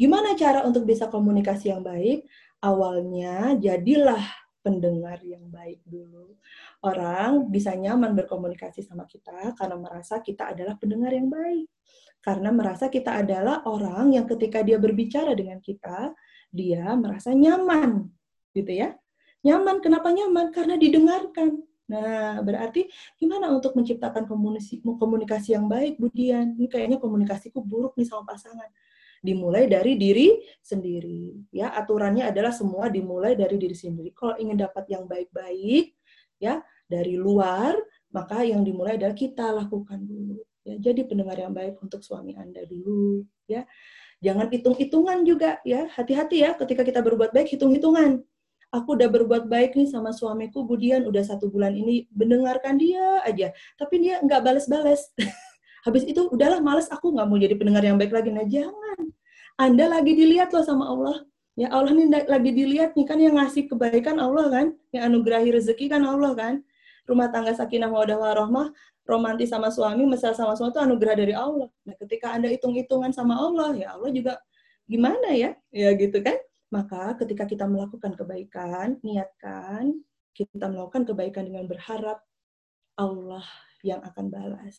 Gimana cara untuk bisa komunikasi yang baik awalnya jadilah pendengar yang baik dulu. Orang bisa nyaman berkomunikasi sama kita karena merasa kita adalah pendengar yang baik karena merasa kita adalah orang yang ketika dia berbicara dengan kita, dia merasa nyaman, gitu ya. Nyaman, kenapa nyaman? Karena didengarkan. Nah, berarti gimana untuk menciptakan komunikasi, yang baik, Budian? Ini kayaknya komunikasiku buruk nih sama pasangan. Dimulai dari diri sendiri. Ya, aturannya adalah semua dimulai dari diri sendiri. Kalau ingin dapat yang baik-baik, ya, dari luar, maka yang dimulai adalah kita lakukan dulu. Ya, jadi pendengar yang baik untuk suami Anda dulu, ya. Jangan hitung-hitungan juga ya. Hati-hati ya ketika kita berbuat baik hitung-hitungan. Aku udah berbuat baik nih sama suamiku, Budian udah satu bulan ini mendengarkan dia aja, tapi dia nggak bales-bales. (laughs) Habis itu udahlah males aku nggak mau jadi pendengar yang baik lagi. Nah jangan. Anda lagi dilihat loh sama Allah. Ya Allah nih lagi dilihat nih kan yang ngasih kebaikan Allah kan, yang anugerahi rezeki kan Allah kan. Rumah tangga sakinah mawadah warahmah romantis sama suami, mesra sama suami itu anugerah dari Allah. Nah, ketika Anda hitung-hitungan sama Allah, ya Allah juga gimana ya? Ya gitu kan? Maka ketika kita melakukan kebaikan, niatkan kita melakukan kebaikan dengan berharap Allah yang akan balas.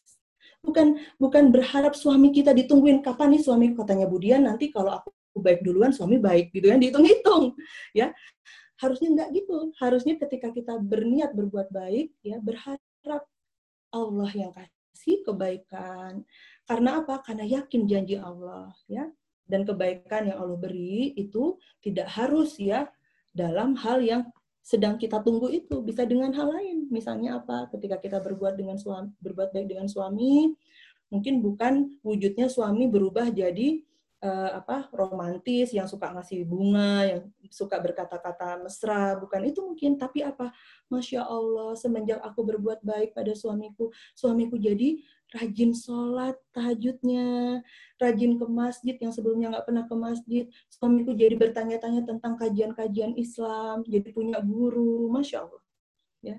Bukan bukan berharap suami kita ditungguin kapan nih suami katanya Budian nanti kalau aku baik duluan suami baik gitu kan dihitung-hitung ya harusnya enggak gitu harusnya ketika kita berniat berbuat baik ya berharap Allah yang kasih kebaikan. Karena apa? Karena yakin janji Allah, ya. Dan kebaikan yang Allah beri itu tidak harus ya dalam hal yang sedang kita tunggu itu bisa dengan hal lain. Misalnya apa? Ketika kita berbuat dengan suami, berbuat baik dengan suami, mungkin bukan wujudnya suami berubah jadi uh, apa romantis yang suka ngasih bunga yang suka berkata-kata mesra bukan itu mungkin tapi apa masya Allah semenjak aku berbuat baik pada suamiku suamiku jadi rajin sholat tahajudnya rajin ke masjid yang sebelumnya nggak pernah ke masjid suamiku jadi bertanya-tanya tentang kajian-kajian Islam jadi punya guru masya Allah ya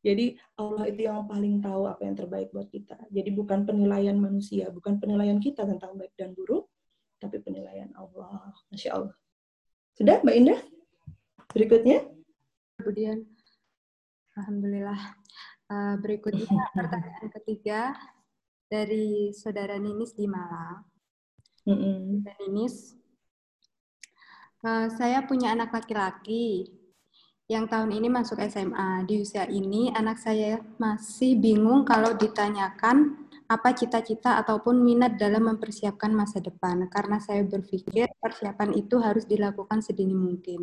jadi Allah itu yang paling tahu apa yang terbaik buat kita. Jadi bukan penilaian manusia, bukan penilaian kita tentang baik dan buruk, tapi penilaian Allah. Masya Allah. Sudah Mbak Indah? Berikutnya? Kemudian, Alhamdulillah. Uh, berikutnya pertanyaan ketiga dari saudara Ninis di Malang. Mm -hmm. Ninis, uh, saya punya anak laki-laki yang tahun ini masuk SMA. Di usia ini, anak saya masih bingung kalau ditanyakan apa cita-cita ataupun minat dalam mempersiapkan masa depan, karena saya berpikir persiapan itu harus dilakukan sedini mungkin.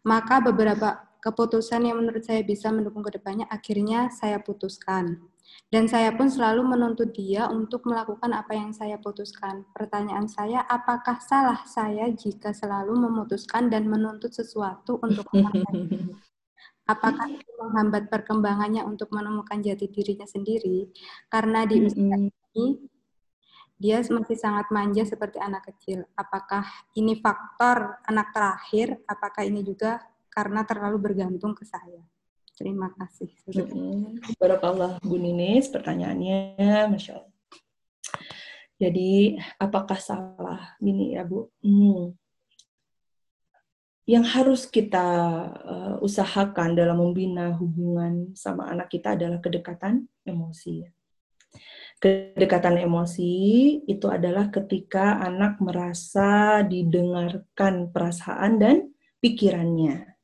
Maka beberapa keputusan yang menurut saya bisa mendukung ke depannya akhirnya saya putuskan. Dan saya pun selalu menuntut dia untuk melakukan apa yang saya putuskan. Pertanyaan saya, apakah salah saya jika selalu memutuskan dan menuntut sesuatu untuk orang (laughs) Apakah itu menghambat perkembangannya untuk menemukan jati dirinya sendiri? Karena di usia ini dia masih sangat manja seperti anak kecil. Apakah ini faktor anak terakhir? Apakah ini juga karena terlalu bergantung ke saya? Terima kasih. Barakallah Bu Ninis, pertanyaannya, Masya Allah. Jadi, apakah salah? Ini ya Bu. Hmm yang harus kita uh, usahakan dalam membina hubungan sama anak kita adalah kedekatan emosi. Kedekatan emosi itu adalah ketika anak merasa didengarkan perasaan dan pikirannya.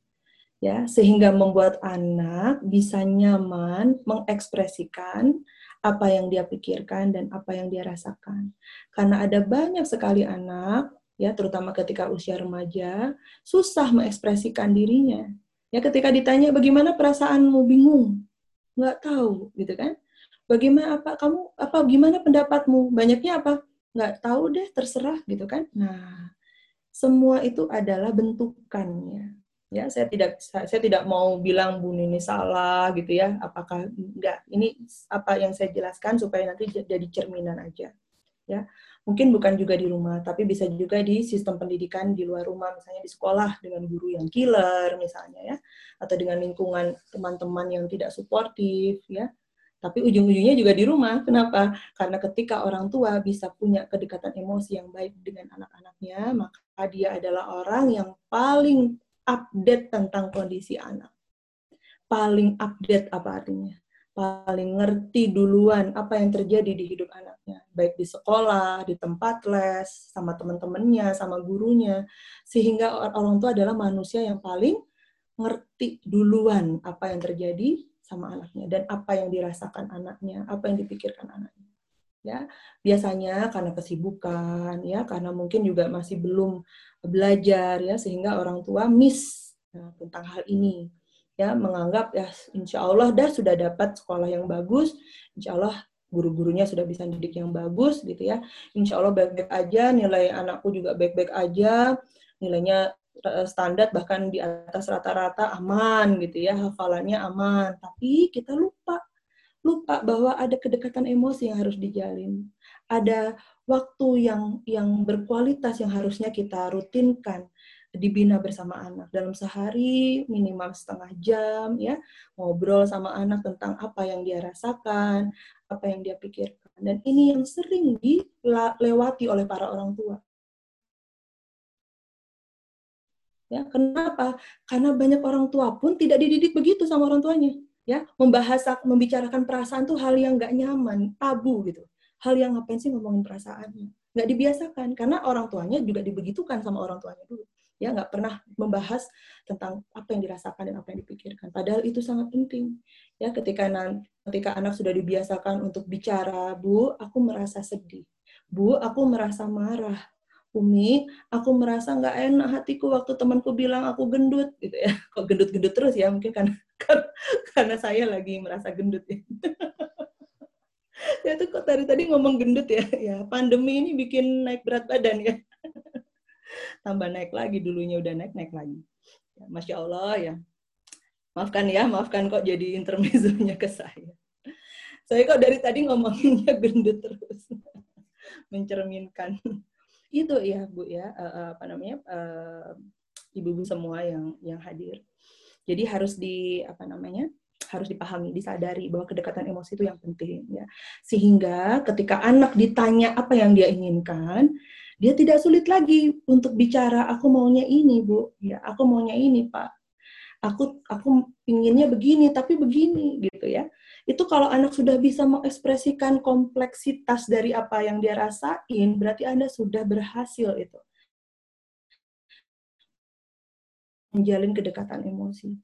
Ya, sehingga membuat anak bisa nyaman mengekspresikan apa yang dia pikirkan dan apa yang dia rasakan. Karena ada banyak sekali anak ya terutama ketika usia remaja susah mengekspresikan dirinya. Ya ketika ditanya bagaimana perasaanmu? Bingung, nggak tahu gitu kan? bagaimana apa? Kamu apa gimana pendapatmu? Banyaknya apa? Nggak tahu deh terserah gitu kan. Nah semua itu adalah bentukannya ya saya tidak saya tidak mau bilang Bu Nini salah gitu ya. Apakah enggak? Ini apa yang saya jelaskan supaya nanti jadi cerminan aja ya. Mungkin bukan juga di rumah tapi bisa juga di sistem pendidikan di luar rumah misalnya di sekolah dengan guru yang killer misalnya ya. Atau dengan lingkungan teman-teman yang tidak suportif ya. Tapi ujung-ujungnya juga di rumah. Kenapa? Karena ketika orang tua bisa punya kedekatan emosi yang baik dengan anak-anaknya, maka dia adalah orang yang paling update tentang kondisi anak. Paling update apa artinya? Paling ngerti duluan apa yang terjadi di hidup anaknya, baik di sekolah, di tempat les, sama teman-temannya, sama gurunya, sehingga orang tua adalah manusia yang paling ngerti duluan apa yang terjadi sama anaknya dan apa yang dirasakan anaknya, apa yang dipikirkan anaknya. Ya, biasanya karena kesibukan, ya, karena mungkin juga masih belum belajar, ya, sehingga orang tua miss ya, tentang hal ini, ya, menganggap ya, insya Allah dah sudah dapat sekolah yang bagus, insya Allah guru-gurunya sudah bisa didik yang bagus, gitu ya, insya Allah baik-baik aja, nilai anakku juga baik-baik aja, nilainya Eh, standar bahkan di atas rata-rata aman gitu ya hafalannya aman. Tapi kita lupa lupa bahwa ada kedekatan emosi yang harus dijalin ada waktu yang yang berkualitas yang harusnya kita rutinkan dibina bersama anak dalam sehari minimal setengah jam ya ngobrol sama anak tentang apa yang dia rasakan apa yang dia pikirkan dan ini yang sering dilewati oleh para orang tua Ya, kenapa? Karena banyak orang tua pun tidak dididik begitu sama orang tuanya. Ya, membahas, membicarakan perasaan tuh hal yang nggak nyaman, tabu gitu. Hal yang ngapain sih ngomongin perasaannya? Nggak dibiasakan, karena orang tuanya juga dibegitukan sama orang tuanya dulu. Ya, nggak pernah membahas tentang apa yang dirasakan dan apa yang dipikirkan. Padahal itu sangat penting. Ya, ketika ketika anak sudah dibiasakan untuk bicara, Bu, aku merasa sedih. Bu, aku merasa marah Umi, aku merasa nggak enak hatiku waktu temanku bilang aku gendut gitu ya. (laughs) Kok gendut-gendut terus ya? Mungkin karena karena saya lagi merasa gendut ya. ya tuh kok tadi tadi ngomong gendut ya. Ya pandemi ini bikin naik berat badan ya. Tambah naik lagi dulunya udah naik naik lagi. Ya, Masya Allah ya. Maafkan ya, maafkan kok jadi intermezzonya ke saya. Saya kok dari tadi ngomonginnya gendut terus. Mencerminkan itu ya bu ya uh, apa namanya uh, ibu-ibu semua yang yang hadir jadi harus di apa namanya harus dipahami, disadari bahwa kedekatan emosi itu yang penting ya. Sehingga ketika anak ditanya apa yang dia inginkan, dia tidak sulit lagi untuk bicara aku maunya ini, Bu. Ya, aku maunya ini, Pak. Aku aku inginnya begini tapi begini gitu ya itu kalau anak sudah bisa mengekspresikan kompleksitas dari apa yang dia rasain, berarti Anda sudah berhasil itu. Menjalin kedekatan emosi.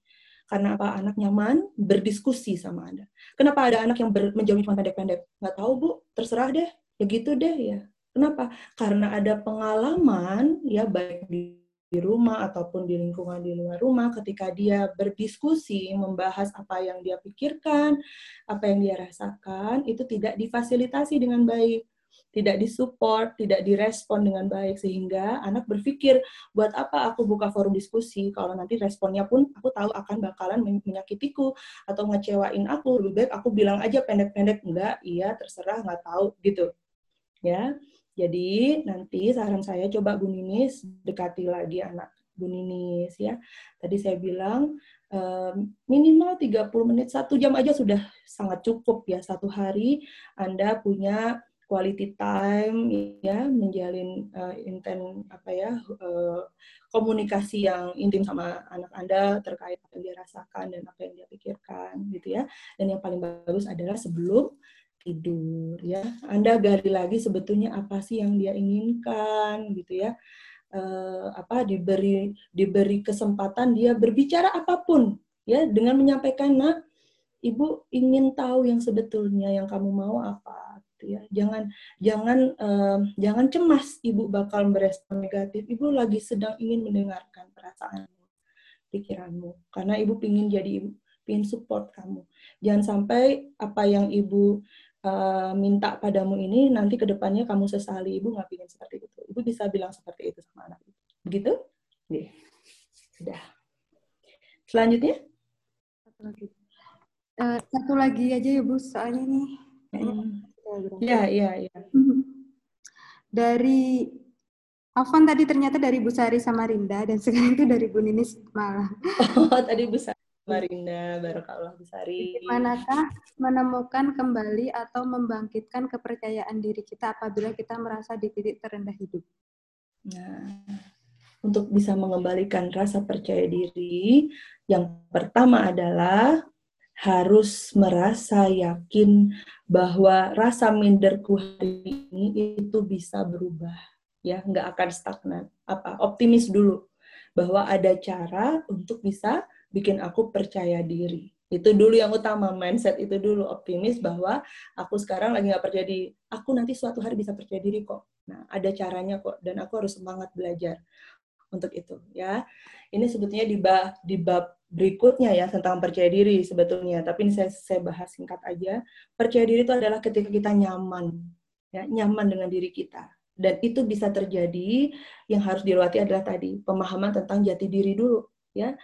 Karena apa? Anak nyaman berdiskusi sama Anda. Kenapa ada anak yang menjauhi cuma pendek-pendek? Nggak tahu, Bu. Terserah deh. Ya gitu deh, ya. Kenapa? Karena ada pengalaman, ya baik di di rumah ataupun di lingkungan di luar rumah ketika dia berdiskusi membahas apa yang dia pikirkan, apa yang dia rasakan itu tidak difasilitasi dengan baik, tidak disupport, tidak direspon dengan baik sehingga anak berpikir buat apa aku buka forum diskusi? Kalau nanti responnya pun aku tahu akan bakalan menyakitiku atau ngecewain aku. Lebih baik aku bilang aja pendek-pendek enggak iya terserah nggak tahu gitu. Ya jadi nanti saran saya coba Bu Ninis dekati lagi anak Bu Ninis ya. Tadi saya bilang minimal 30 menit, satu jam aja sudah sangat cukup ya. Satu hari Anda punya quality time ya menjalin uh, inten apa ya uh, komunikasi yang intim sama anak Anda terkait apa yang dia rasakan dan apa yang dia pikirkan gitu ya. Dan yang paling bagus adalah sebelum tidur ya. Anda gali lagi sebetulnya apa sih yang dia inginkan gitu ya. Uh, apa diberi diberi kesempatan dia berbicara apa pun ya dengan menyampaikan nak ibu ingin tahu yang sebetulnya yang kamu mau apa gitu ya. Jangan jangan jangan cemas ibu bakal merespon negatif. Ibu lagi sedang ingin mendengarkan perasaanmu pikiranmu. Karena ibu ingin jadi ibu ingin support kamu. Jangan sampai apa yang ibu uh, minta padamu ini nanti ke depannya kamu sesali. Ibu nggak ingin seperti itu. Ibu bisa bilang seperti itu sama anak ibu. Begitu? Oke. sudah selanjutnya? Satu lagi. Uh, satu lagi aja ya Bu, soalnya nih. Iya, iya, iya. Dari Afan tadi ternyata dari Bu Sari Samarinda dan (laughs) sekarang itu dari Bu Ninis malah. Oh, tadi Bu Sari Samarinda, Barakallah Bu Sari. Manakah menemukan kembali atau membangkitkan kepercayaan diri kita apabila kita merasa di titik terendah hidup? Nah, untuk bisa mengembalikan rasa percaya diri, yang pertama adalah harus merasa yakin bahwa rasa minderku hari ini itu bisa berubah, ya nggak akan stagnan. Apa? Optimis dulu bahwa ada cara untuk bisa bikin aku percaya diri. Itu dulu yang utama, mindset itu dulu optimis bahwa aku sekarang lagi nggak percaya diri. Aku nanti suatu hari bisa percaya diri kok. Nah, ada caranya kok dan aku harus semangat belajar untuk itu ya. Ini sebetulnya di bab di bab berikutnya ya tentang percaya diri sebetulnya, tapi ini saya saya bahas singkat aja. Percaya diri itu adalah ketika kita nyaman ya, nyaman dengan diri kita. Dan itu bisa terjadi yang harus diluati adalah tadi pemahaman tentang jati diri dulu ya.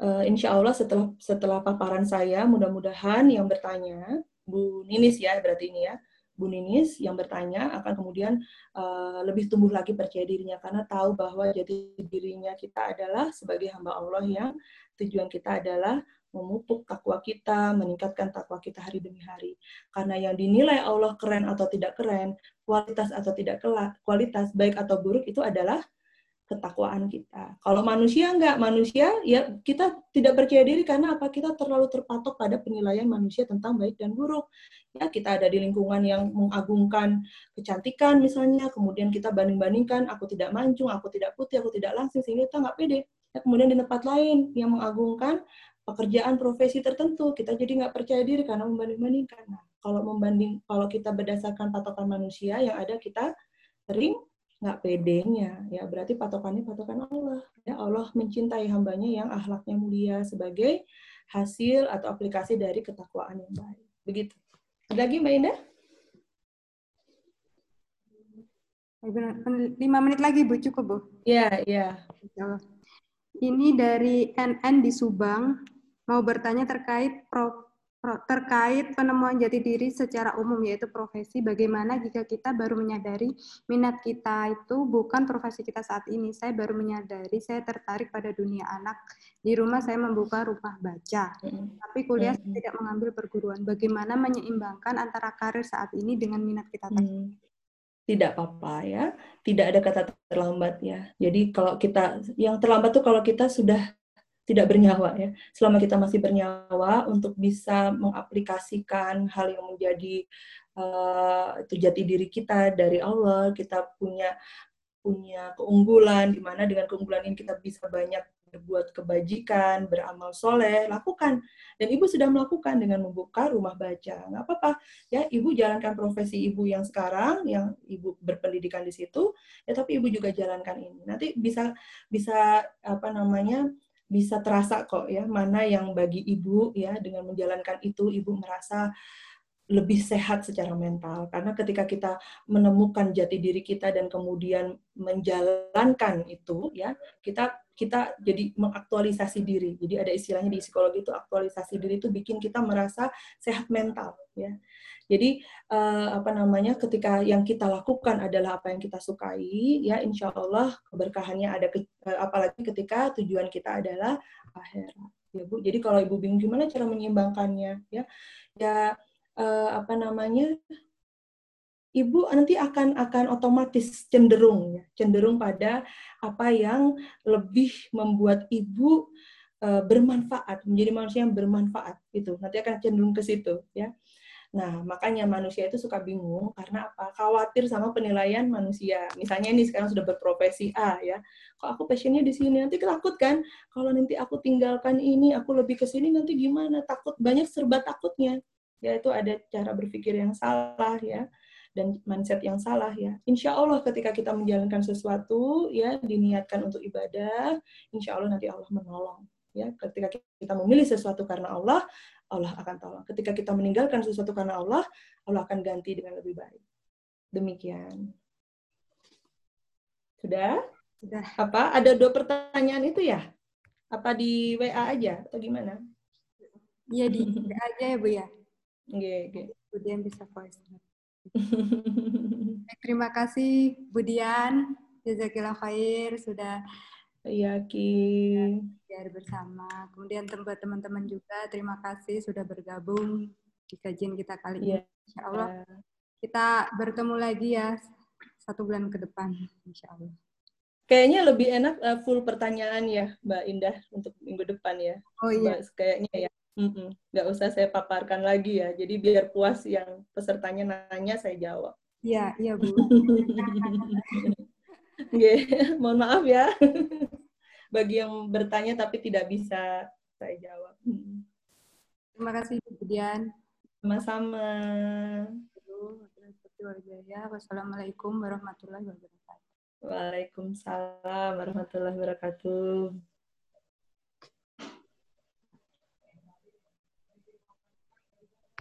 Uh, insya Allah setelah setelah paparan saya mudah-mudahan yang bertanya Bu Ninis ya berarti ini ya Bu Ninis yang bertanya akan kemudian uh, lebih tumbuh lagi percaya dirinya karena tahu bahwa jadi dirinya kita adalah sebagai hamba Allah yang tujuan kita adalah memupuk takwa kita, meningkatkan takwa kita hari demi hari. Karena yang dinilai Allah keren atau tidak keren, kualitas atau tidak kualitas, baik atau buruk itu adalah ketakwaan kita. Kalau manusia enggak, manusia ya kita tidak percaya diri karena apa? Kita terlalu terpatok pada penilaian manusia tentang baik dan buruk. Ya, kita ada di lingkungan yang mengagungkan kecantikan misalnya, kemudian kita banding-bandingkan, aku tidak mancung, aku tidak putih, aku tidak langsing, sehingga kita nggak pede. Ya, kemudian di tempat lain yang mengagungkan pekerjaan profesi tertentu, kita jadi nggak percaya diri karena membanding-bandingkan. Nah, kalau membanding, kalau kita berdasarkan patokan manusia yang ada kita sering nggak pedenya. Ya berarti patokannya patokan Allah. Ya Allah mencintai hambanya yang akhlaknya mulia sebagai hasil atau aplikasi dari ketakwaan yang baik. Begitu. Ada lagi mbak Indah? Lima menit lagi bu. Cukup bu. Ya ya. Ini dari NN di Subang. Mau bertanya terkait pro terkait penemuan jati diri secara umum yaitu profesi bagaimana jika kita baru menyadari minat kita itu bukan profesi kita saat ini. Saya baru menyadari saya tertarik pada dunia anak. Di rumah saya membuka rumah baca. Tapi kuliah saya tidak mengambil perguruan. Bagaimana menyeimbangkan antara karir saat ini dengan minat kita tadi? Tidak apa-apa ya. Tidak ada kata terlambat ya. Jadi kalau kita yang terlambat tuh kalau kita sudah tidak bernyawa ya. Selama kita masih bernyawa untuk bisa mengaplikasikan hal yang menjadi uh, jati diri kita dari Allah, kita punya punya keunggulan di mana dengan keunggulan ini kita bisa banyak berbuat kebajikan, beramal soleh, lakukan. Dan ibu sudah melakukan dengan membuka rumah baca. Nggak apa-apa, ya ibu jalankan profesi ibu yang sekarang, yang ibu berpendidikan di situ, ya tapi ibu juga jalankan ini. Nanti bisa bisa apa namanya bisa terasa kok ya mana yang bagi ibu ya dengan menjalankan itu ibu merasa lebih sehat secara mental. Karena ketika kita menemukan jati diri kita dan kemudian menjalankan itu ya kita kita jadi mengaktualisasi diri. Jadi ada istilahnya di psikologi itu aktualisasi diri itu bikin kita merasa sehat mental ya. Jadi uh, apa namanya ketika yang kita lakukan adalah apa yang kita sukai, ya insya Allah keberkahannya ada, ke, uh, apalagi ketika tujuan kita adalah akhirat, ya Bu. Jadi kalau Ibu bingung gimana cara menyeimbangkannya, ya, ya uh, apa namanya, Ibu nanti akan akan otomatis cenderung ya, cenderung pada apa yang lebih membuat Ibu uh, bermanfaat, menjadi manusia yang bermanfaat itu. Nanti akan cenderung ke situ, ya Nah, makanya manusia itu suka bingung karena apa? Khawatir sama penilaian manusia. Misalnya ini sekarang sudah berprofesi A ya. Kok aku passionnya di sini? Nanti takut kan? Kalau nanti aku tinggalkan ini, aku lebih ke sini nanti gimana? Takut banyak serba takutnya. Ya itu ada cara berpikir yang salah ya dan mindset yang salah ya. Insya Allah ketika kita menjalankan sesuatu ya diniatkan untuk ibadah, insya Allah nanti Allah menolong ya. Ketika kita memilih sesuatu karena Allah, Allah akan tolong. Ketika kita meninggalkan sesuatu karena Allah, Allah akan ganti dengan lebih baik. Demikian. Sudah? Sudah. Apa? Ada dua pertanyaan itu ya? Apa di WA aja atau gimana? Iya di WA aja ya Bu ya. Oke, oke. Kemudian bisa voice Terima kasih Budian. Jazakillah khair sudah Iya, Ki. Biar bersama. Kemudian teman-teman juga, terima kasih sudah bergabung di kajian kita kali ini. Ya. Insya Allah kita bertemu lagi ya satu bulan ke depan, Insya Allah. Kayaknya lebih enak uh, full pertanyaan ya, Mbak Indah, untuk minggu depan ya. Oh iya. kayaknya ya. Nggak usah saya paparkan lagi ya. Jadi biar puas yang pesertanya nanya, saya jawab. Iya, iya Bu. (laughs) yeah. mohon maaf ya (laughs) bagi yang bertanya tapi tidak bisa saya jawab. Terima kasih kemudian. Sama-sama. Wassalamualaikum warahmatullahi wabarakatuh. Waalaikumsalam warahmatullahi wabarakatuh.